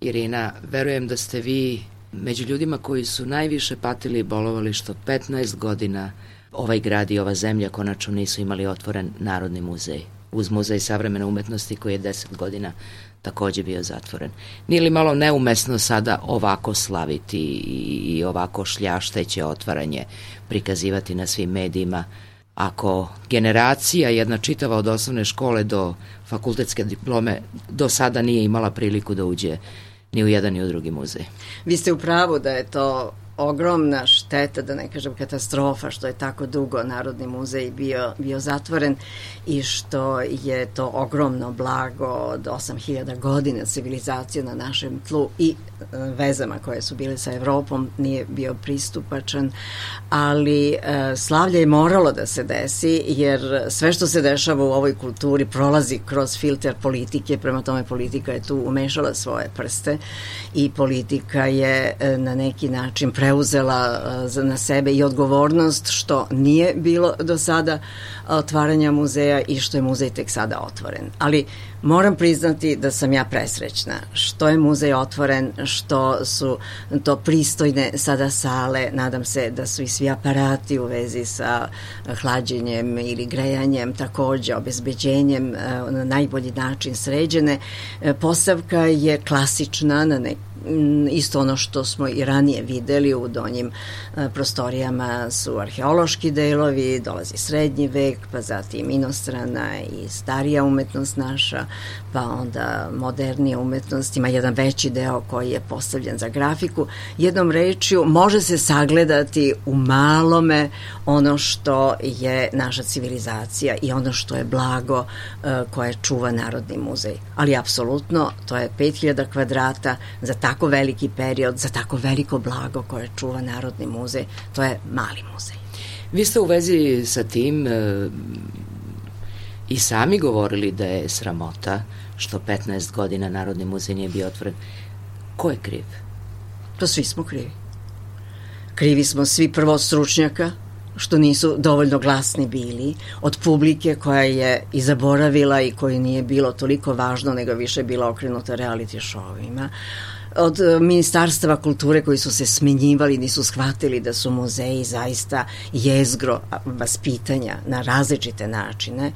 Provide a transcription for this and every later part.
Irina, verujem da ste vi među ljudima koji su najviše patili i bolovali što 15 godina ovaj grad i ova zemlja konačno nisu imali otvoren Narodni muzej uz Muzej savremene umetnosti koji je 10 godina takođe bio zatvoren. Nije li malo neumesno sada ovako slaviti i ovako šljašteće otvaranje prikazivati na svim medijima ako generacija jedna čitava od osnovne škole do fakultetske diplome do sada nije imala priliku da uđe ni u jedan ni u drugi muzej. Vi ste u pravu da je to ogromna šteta, da ne kažem katastrofa, što je tako dugo Narodni muzej bio, bio zatvoren i što je to ogromno blago od 8000 godina civilizacije na našem tlu i vezama koje su bile sa Evropom nije bio pristupačan, ali e, slavlje je moralo da se desi jer sve što se dešava u ovoj kulturi prolazi kroz filter politike, prema tome politika je tu umešala svoje prste i politika je e, na neki način pre preuzela uh, na sebe i odgovornost što nije bilo do sada otvaranja muzeja i što je muzej tek sada otvoren. Ali moram priznati da sam ja presrećna što je muzej otvoren, što su to pristojne sada sale, nadam se da su i svi aparati u vezi sa hlađenjem ili grejanjem, takođe obezbeđenjem uh, na najbolji način sređene. Uh, postavka je klasična na nek Mm, isto ono što smo i ranije videli u donjim e, prostorijama su arheološki delovi, dolazi srednji vek, pa zatim inostrana i starija umetnost naša, pa onda modernija umetnost, ima jedan veći deo koji je postavljen za grafiku. Jednom rečju može se sagledati u malome ono što je naša civilizacija i ono što je blago e, koje čuva Narodni muzej. Ali apsolutno to je 5000 kvadrata za tako veliki period, za tako veliko blago koje čuva Narodni muzej. To je mali muzej. Vi ste u vezi sa tim e, i sami govorili da je sramota što 15 godina Narodni muzej nije bio otvoren. Ko je kriv? Pa svi smo krivi. Krivi smo svi prvo od stručnjaka, što nisu dovoljno glasni bili, od publike koja je i zaboravila i koji nije bilo toliko važno, nego više bila okrenuta reality showima, od e, ministarstava kulture koji su se smenjivali, nisu shvatili da su muzeji zaista jezgro vaspitanja na različite načine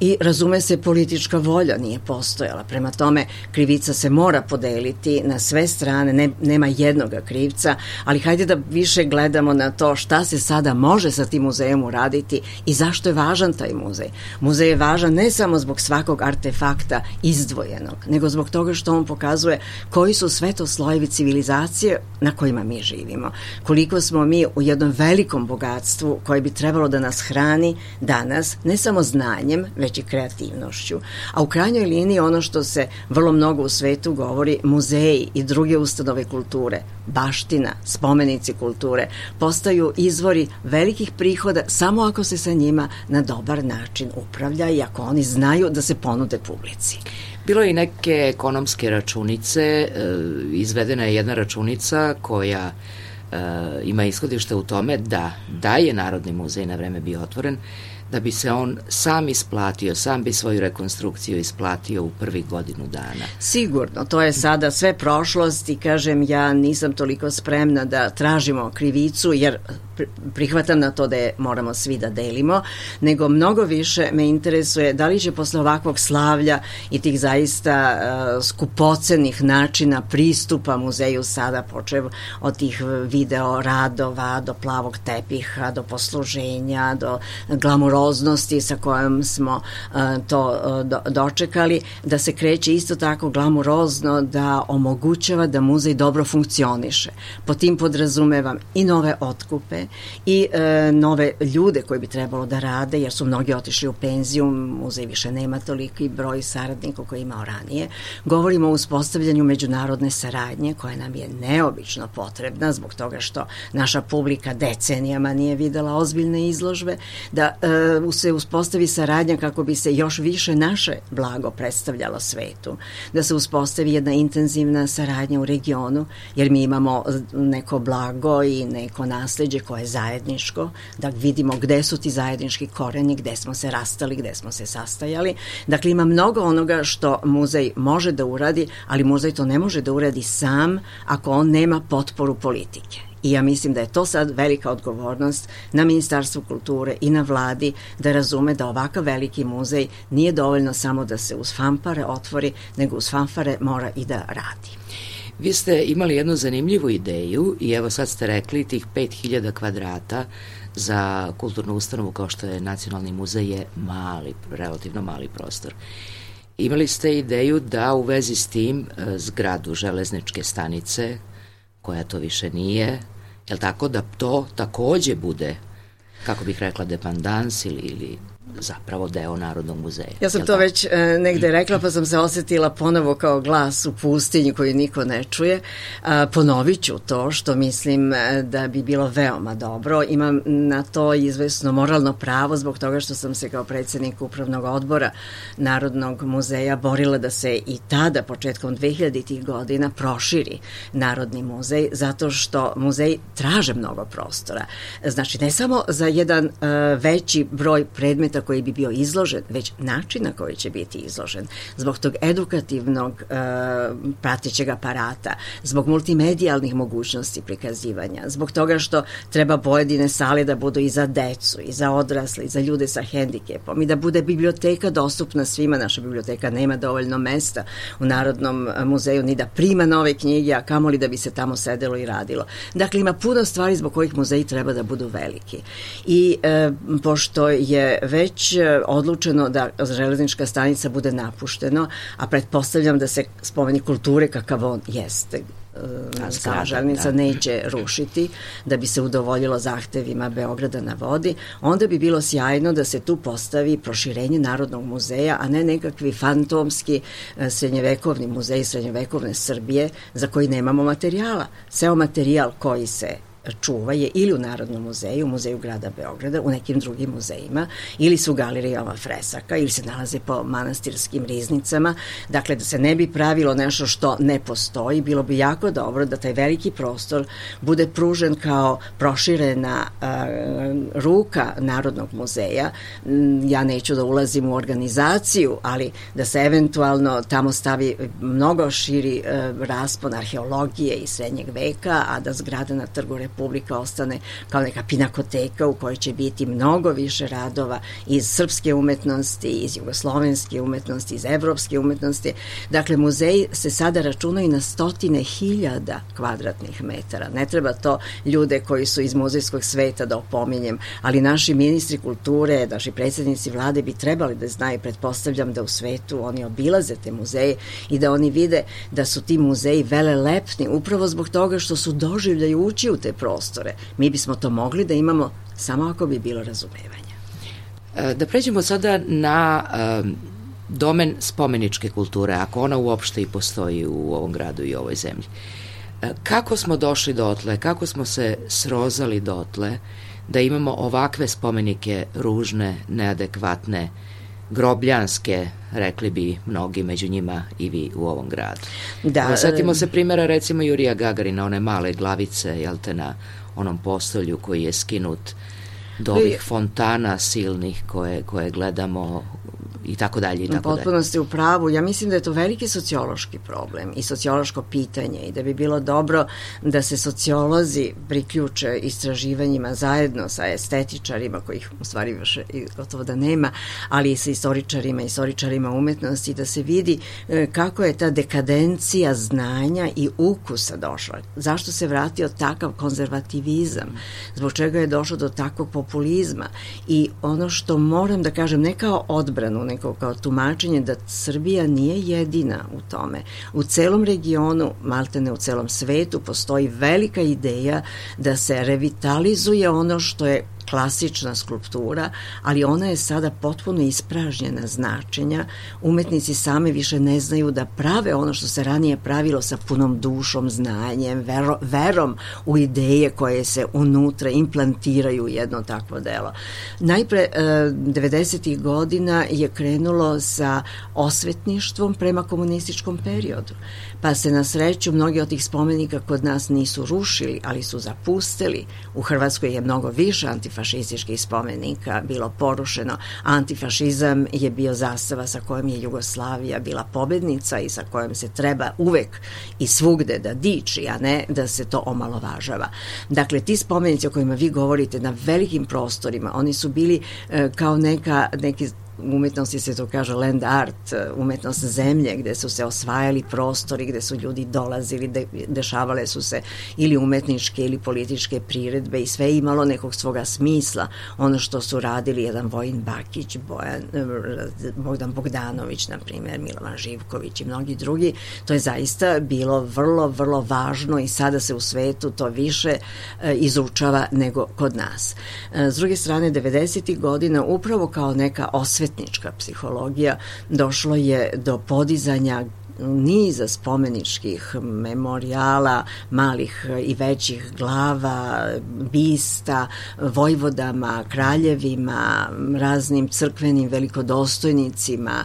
i razume se politička volja nije postojala. Prema tome, krivica se mora podeliti na sve strane, ne, nema jednoga krivca, ali hajde da više gledamo na to šta se sada može sa tim muzejom uraditi i zašto je važan taj muzej. Muzej je važan ne samo zbog svakog artefakta izdvojenog, nego zbog toga što on pokazuje koji su sve to slojevi civilizacije na kojima mi živimo. Koliko smo mi u jednom velikom bogatstvu koje bi trebalo da nas hrani danas, ne samo znanjem, već i kreativnošću. A u krajnjoj liniji ono što se vrlo mnogo u svetu govori, muzeji i druge ustanove kulture, baština, spomenici kulture, postaju izvori velikih prihoda samo ako se sa njima na dobar način upravlja i ako oni znaju da se ponude publici. Bilo je i neke ekonomske računice, e, izvedena je jedna računica koja e, ima ishodište u tome da, da je Narodni muzej na vreme bio otvoren, da bi se on sam isplatio, sam bi svoju rekonstrukciju isplatio u prvi godinu dana. Sigurno, to je sada sve prošlost i kažem ja nisam toliko spremna da tražimo krivicu jer prihvatam na to da je moramo svi da delimo, nego mnogo više me interesuje da li će posle ovakvog slavlja i tih zaista uh, skupocenih načina pristupa muzeju sada počev od tih video radova do plavog tepiha, do posluženja, do glamuroznosti sa kojom smo uh, to uh, do, dočekali, da se kreće isto tako glamurozno da omogućava da muzej dobro funkcioniše. Po tim podrazumevam i nove otkupe, i e, nove ljude koji bi trebalo da rade, jer su mnogi otišli u penziju, muzej više nema toliki broj saradnika koji je imao ranije. Govorimo o uspostavljanju međunarodne saradnje koja nam je neobično potrebna zbog toga što naša publika decenijama nije videla ozbiljne izložbe, da e, se uspostavi saradnja kako bi se još više naše blago predstavljalo svetu, da se uspostavi jedna intenzivna saradnja u regionu, jer mi imamo neko blago i neko nasledđe koje koje je zajedničko, da vidimo gde su ti zajednički koreni, gde smo se rastali, gde smo se sastajali. Dakle, ima mnogo onoga što muzej može da uradi, ali muzej to ne može da uradi sam ako on nema potporu politike. I ja mislim da je to sad velika odgovornost na Ministarstvu kulture i na vladi da razume da ovakav veliki muzej nije dovoljno samo da se uz fanfare otvori, nego uz fanfare mora i da radi. Vi ste imali jednu zanimljivu ideju i evo sad ste rekli tih 5000 kvadrata za kulturnu ustanovu kao što je Nacionalni muzej je mali, relativno mali prostor. Imali ste ideju da u vezi s tim e, zgradu železničke stanice, koja to više nije, jel tako da to takođe bude, kako bih rekla, dependans ili, ili zapravo deo Narodnog muzeja. Ja sam to tako? već e, negde rekla pa sam se osetila ponovo kao glas u pustinji koji niko ne čuje. E, ponovit ću to što mislim e, da bi bilo veoma dobro. Imam na to izvesno moralno pravo zbog toga što sam se kao predsednik upravnog odbora Narodnog muzeja borila da se i tada početkom 2000. godina proširi Narodni muzej zato što muzej traže mnogo prostora. Znači ne samo za jedan e, veći broj predmeta koji bi bio izložen, već način na koji će biti izložen, zbog tog edukativnog e, pratećeg aparata, zbog multimedijalnih mogućnosti prikazivanja, zbog toga što treba pojedine sale da budu i za decu, i za odrasle, i za ljude sa hendikepom, i da bude biblioteka dostupna svima. Naša biblioteka nema dovoljno mesta u Narodnom muzeju ni da prima nove knjige, a kamoli da bi se tamo sedelo i radilo. Dakle, ima puno stvari zbog kojih muzeji treba da budu veliki. I e, pošto je već već e, odlučeno da železnička stanica bude napušteno, a pretpostavljam da se spomeni kulture kakav on jeste sama železnica da. neće rušiti da bi se udovoljilo zahtevima Beograda na vodi, onda bi bilo sjajno da se tu postavi proširenje Narodnog muzeja, a ne nekakvi fantomski e, srednjevekovni muzej srednjevekovne Srbije za koji nemamo materijala. Ceo materijal koji se čuva je ili u Narodnom muzeju, u muzeju grada Beograda, u nekim drugim muzejima, ili su galerijama fresaka, ili se nalaze po manastirskim riznicama. Dakle, da se ne bi pravilo nešto što ne postoji, bilo bi jako dobro da taj veliki prostor bude pružen kao proširena uh, ruka Narodnog muzeja. Mm, ja neću da ulazim u organizaciju, ali da se eventualno tamo stavi mnogo širi uh, raspon arheologije i srednjeg veka, a da zgrada na trgu Republika ostane kao neka pinakoteka u kojoj će biti mnogo više radova iz srpske umetnosti, iz jugoslovenske umetnosti, iz evropske umetnosti. Dakle, muzeji se sada računaju na stotine hiljada kvadratnih metara. Ne treba to ljude koji su iz muzejskog sveta da opominjem, ali naši ministri kulture, naši predsednici vlade bi trebali da znaju, pretpostavljam da u svetu oni obilaze te muzeje i da oni vide da su ti muzeji velelepni upravo zbog toga što su doživljaju ući u te prostore. Mi bismo to mogli da imamo samo ako bi bilo razumevanja. E, da pređemo sada na um, domen spomeničke kulture, ako ona uopšte i postoji u ovom gradu i ovoj zemlji. E, kako smo došli dotle, kako smo se srozali dotle da imamo ovakve spomenike ružne, neadekvatne, grobljanske, rekli bi mnogi među njima i vi u ovom gradu. Da. Setimo se primjera recimo Jurija Gagarina, one male glavice, jel te, na onom postolju koji je skinut do ovih fontana silnih koje, koje gledamo i tako dalje i tako dalje. Potpuno ste u pravu. Ja mislim da je to veliki sociološki problem i sociološko pitanje i da bi bilo dobro da se sociolozi priključe istraživanjima zajedno sa estetičarima kojih u stvari više gotovo da nema, ali i sa istoričarima i istoričarima umetnosti da se vidi e, kako je ta dekadencija znanja i ukusa došla. Zašto se vratio takav konzervativizam? Zbog čega je došlo do takvog populizma? I ono što moram da kažem ne kao odbranu, ne neko kao tumačenje da Srbija nije jedina u tome. U celom regionu, maltene u celom svetu, postoji velika ideja da se revitalizuje ono što je klasična skulptura, ali ona je sada potpuno ispražnjena značenja. Umetnici same više ne znaju da prave ono što se ranije pravilo sa punom dušom, znanjem, vero, verom u ideje koje se unutra implantiraju u jedno takvo delo. Najpre, 90. E, godina je krenulo sa osvetništvom prema komunističkom periodu pa se na sreću mnogi od tih spomenika kod nas nisu rušili, ali su zapustili. U Hrvatskoj je mnogo više antifašističkih spomenika bilo porušeno. Antifašizam je bio zastava sa kojom je Jugoslavija bila pobednica i sa kojom se treba uvek i svugde da diči, a ne da se to omalovažava. Dakle, ti spomenici o kojima vi govorite na velikim prostorima, oni su bili e, kao neka, neki umetnosti se to kaže land art, umetnost zemlje gde su se osvajali prostori, gde su ljudi dolazili, de, dešavale su se ili umetničke ili političke priredbe i sve imalo nekog svoga smisla. Ono što su radili jedan Vojin Bakić, Bojan, Bogdan Bogdanović, na primjer, Milovan Živković i mnogi drugi, to je zaista bilo vrlo, vrlo važno i sada se u svetu to više e, izučava nego kod nas. E, s druge strane, 90. godina upravo kao neka osveta osvetnička psihologija došlo je do podizanja niza spomeničkih memorijala, malih i većih glava, bista, vojvodama, kraljevima, raznim crkvenim velikodostojnicima,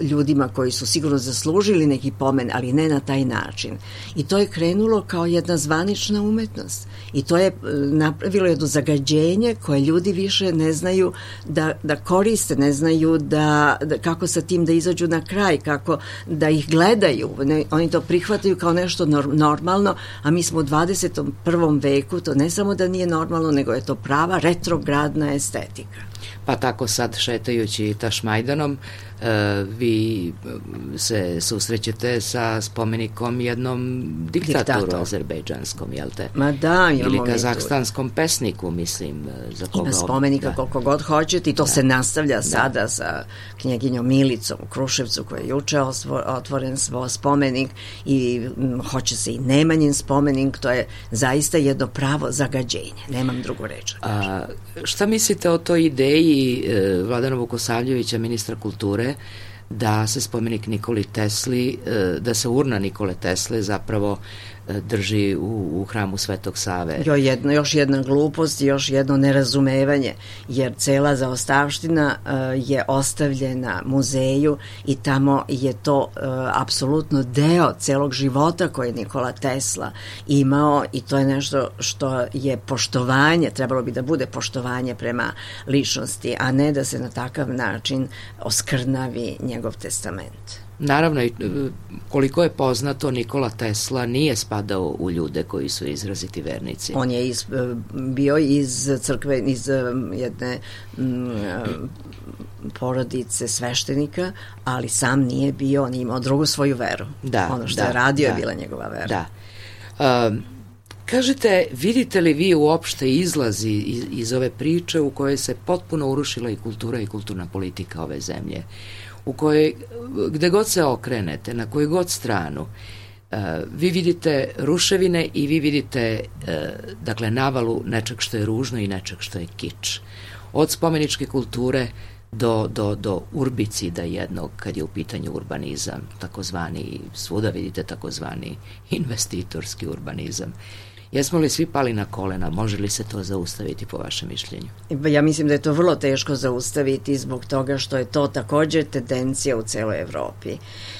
ljudima koji su sigurno zaslužili neki pomen, ali ne na taj način. I to je krenulo kao jedna zvanična umetnost. I to je e, napravilo jedno zagađenje koje ljudi više ne znaju da, da koriste, ne znaju da, da kako sa tim da izađu na kraj, kako da ih gledaju. Ne, oni to prihvataju kao nešto normalno, a mi smo u 21. veku, to ne samo da nije normalno, nego je to prava retrogradna estetika. Pa tako sad šetajući Tašmajdanom, e, vi se susrećete sa spomenikom jednom diktatoru Diktator. azerbejdžanskom, jel te? Ma da, Ili kazahstanskom pesniku, mislim. Za koga Ima spomenika da. koliko god hoćete i to da. se nastavlja da. sada sa knjeginjom Milicom u Kruševcu koja je juče otvoren svoj spomenik i m, hoće se i Nemanjin spomenik, to je zaista jedno pravo zagađenje, nemam drugu reč. Da A, šta mislite o toj ideji e, Vladana Vukosavljevića, ministra kulture, da se spomenik Nikoli Tesli, e, da se urna Nikole Tesle zapravo drži u, u hramu Svetog Save. Jo, jedno, još jedna glupost još jedno nerazumevanje, jer cela zaostavština uh, je ostavljena muzeju i tamo je to apsolutno deo celog života koje je Nikola Tesla imao i to je nešto što je poštovanje, trebalo bi da bude poštovanje prema ličnosti, a ne da se na takav način oskrnavi njegov testament. Naravno, e, koliko je poznato, Nikola Tesla nije spadao u ljude koji su izraziti vernici. On je iz, e, bio iz crkve, iz e, jedne m, porodice sveštenika, ali sam nije bio, on je imao drugu svoju veru. Da, ono što da, je radio da, je bila njegova vera. Da. Um, Kažete, vidite li vi uopšte izlazi iz, iz ove priče u kojoj se potpuno urušila i kultura i kulturna politika ove zemlje? U kojoj, gde god se okrenete, na koju god stranu, uh, vi vidite ruševine i vi vidite, uh, dakle, navalu nečeg što je ružno i nečeg što je kič. Od spomeničke kulture do, do, do urbicida jednog, kad je u pitanju urbanizam, takozvani, svuda vidite takozvani investitorski urbanizam. Jesmo li svi pali na kolena? Može li se to zaustaviti po vašem mišljenju? Ja mislim da je to vrlo teško zaustaviti zbog toga što je to takođe tendencija u celoj Evropi.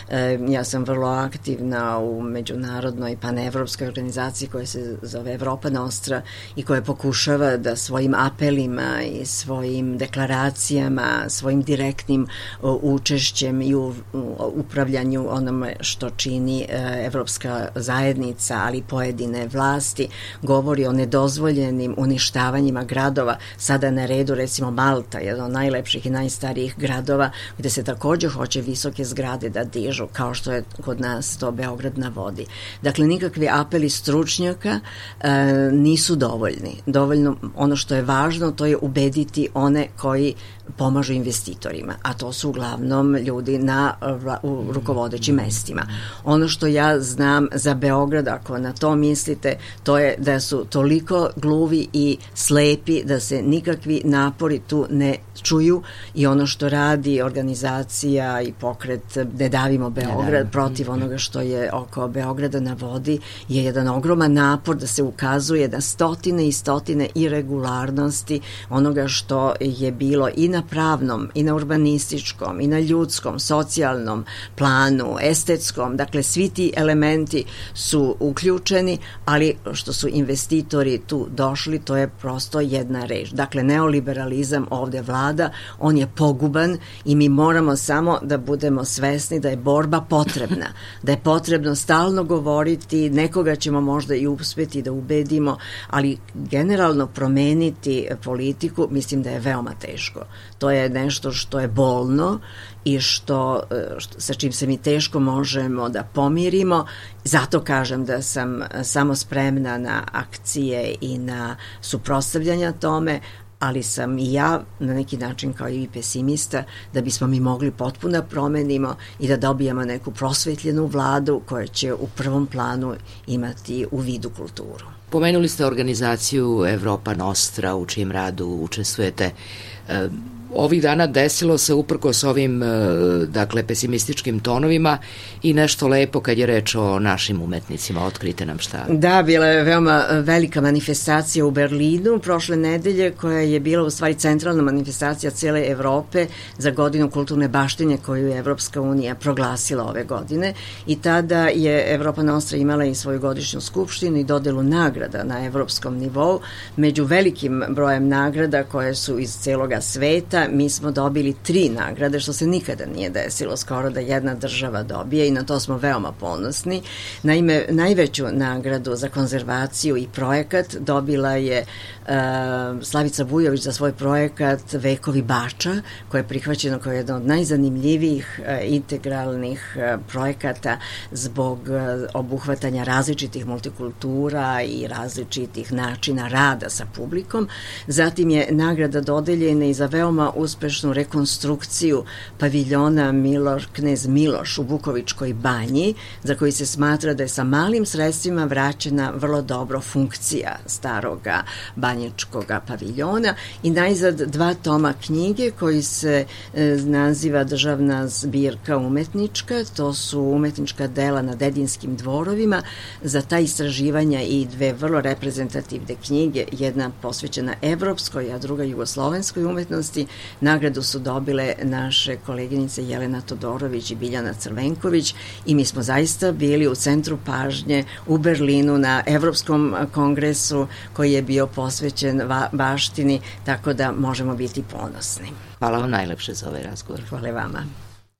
E, ja sam vrlo aktivna u međunarodnoj panevropskoj organizaciji koja se zove Evropa Nostra i koja pokušava da svojim apelima i svojim deklaracijama, svojim direktnim učešćem i u upravljanju onome što čini e, Evropska zajednica, ali pojedine vlasti vesti govori o nedozvoljenim uništavanjima gradova. Sada na redu recimo Malta, jedan od najlepših i najstarijih gradova gde se takođe hoće visoke zgrade da dižu kao što je kod nas to Beograd na vodi. Dakle, nikakvi apeli stručnjaka e, nisu dovoljni. Dovoljno ono što je važno to je ubediti one koji pomažu investitorima, a to su uglavnom ljudi na u rukovodećim mestima. Ono što ja znam za Beograd, ako na to mislite, to je da su toliko gluvi i slepi da se nikakvi napori tu ne čuju i ono što radi organizacija i pokret Ne davimo Beograd ne protiv onoga što je oko Beograda na vodi je jedan ogroman napor da se ukazuje na stotine i stotine irregularnosti onoga što je bilo i na pravnom i na urbanističkom i na ljudskom, socijalnom planu, estetskom, dakle svi ti elementi su uključeni, ali što su investitori tu došli, to je prosto jedna reč. Dakle, neoliberalizam ovde vlada, on je poguban i mi moramo samo da budemo svesni da je borba potrebna, da je potrebno stalno govoriti, nekoga ćemo možda i uspeti da ubedimo, ali generalno promeniti politiku mislim da je veoma teško. To je nešto što je bolno i što, što sa čim se mi teško možemo da pomirimo. Zato kažem da sam samo spremna na akcije i na suprostavljanja tome, ali sam i ja na neki način kao i pesimista da bismo mi mogli potpuno da promenimo i da dobijemo neku prosvetljenu vladu koja će u prvom planu imati u vidu kulturu. Pomenuli ste organizaciju Evropa Nostra u čijem radu učestvujete. E, ovih dana desilo se uprko s ovim e, dakle pesimističkim tonovima i nešto lepo kad je reč o našim umetnicima otkrite nam šta. Da bila je veoma velika manifestacija u Berlinu prošle nedelje koja je bila u stvari centralna manifestacija cele Evrope za godinu kulturne baštinje koju je Evropska unija proglasila ove godine. I tada je Evropa Nostra imala i svoju godišnju skupštinu i dodelu nagrada na evropskom nivou. Među velikim brojem nagrada koje su iz celoga sveta puta mi smo dobili tri nagrade, što se nikada nije desilo skoro da jedna država dobije i na to smo veoma ponosni. Naime, najveću nagradu za konzervaciju i projekat dobila je Slavica Bujović za svoj projekat Vekovi Bača, koje je prihvaćeno kao jedan od najzanimljivijih uh, integralnih uh, projekata zbog uh, obuhvatanja različitih multikultura i različitih načina rada sa publikom. Zatim je nagrada dodeljena i za veoma uspešnu rekonstrukciju paviljona Miloš, knez Miloš u Bukovičkoj banji, za koji se smatra da je sa malim sredstvima vraćena vrlo dobro funkcija staroga banjičkog paviljona i najzad dva toma knjige koji se e, naziva državna zbirka umetnička, to su umetnička dela na dedinskim dvorovima, za ta istraživanja i dve vrlo reprezentativne knjige, jedna posvećena evropskoj, a druga jugoslovenskoj umetnosti, Nagradu su dobile naše koleginice Jelena Todorović i Biljana Crvenković i mi smo zaista bili u centru pažnje u Berlinu na Evropskom kongresu koji je bio posvećen baštini, tako da možemo biti ponosni. Hvala vam najlepše za ovaj razgovor. Hvala vama.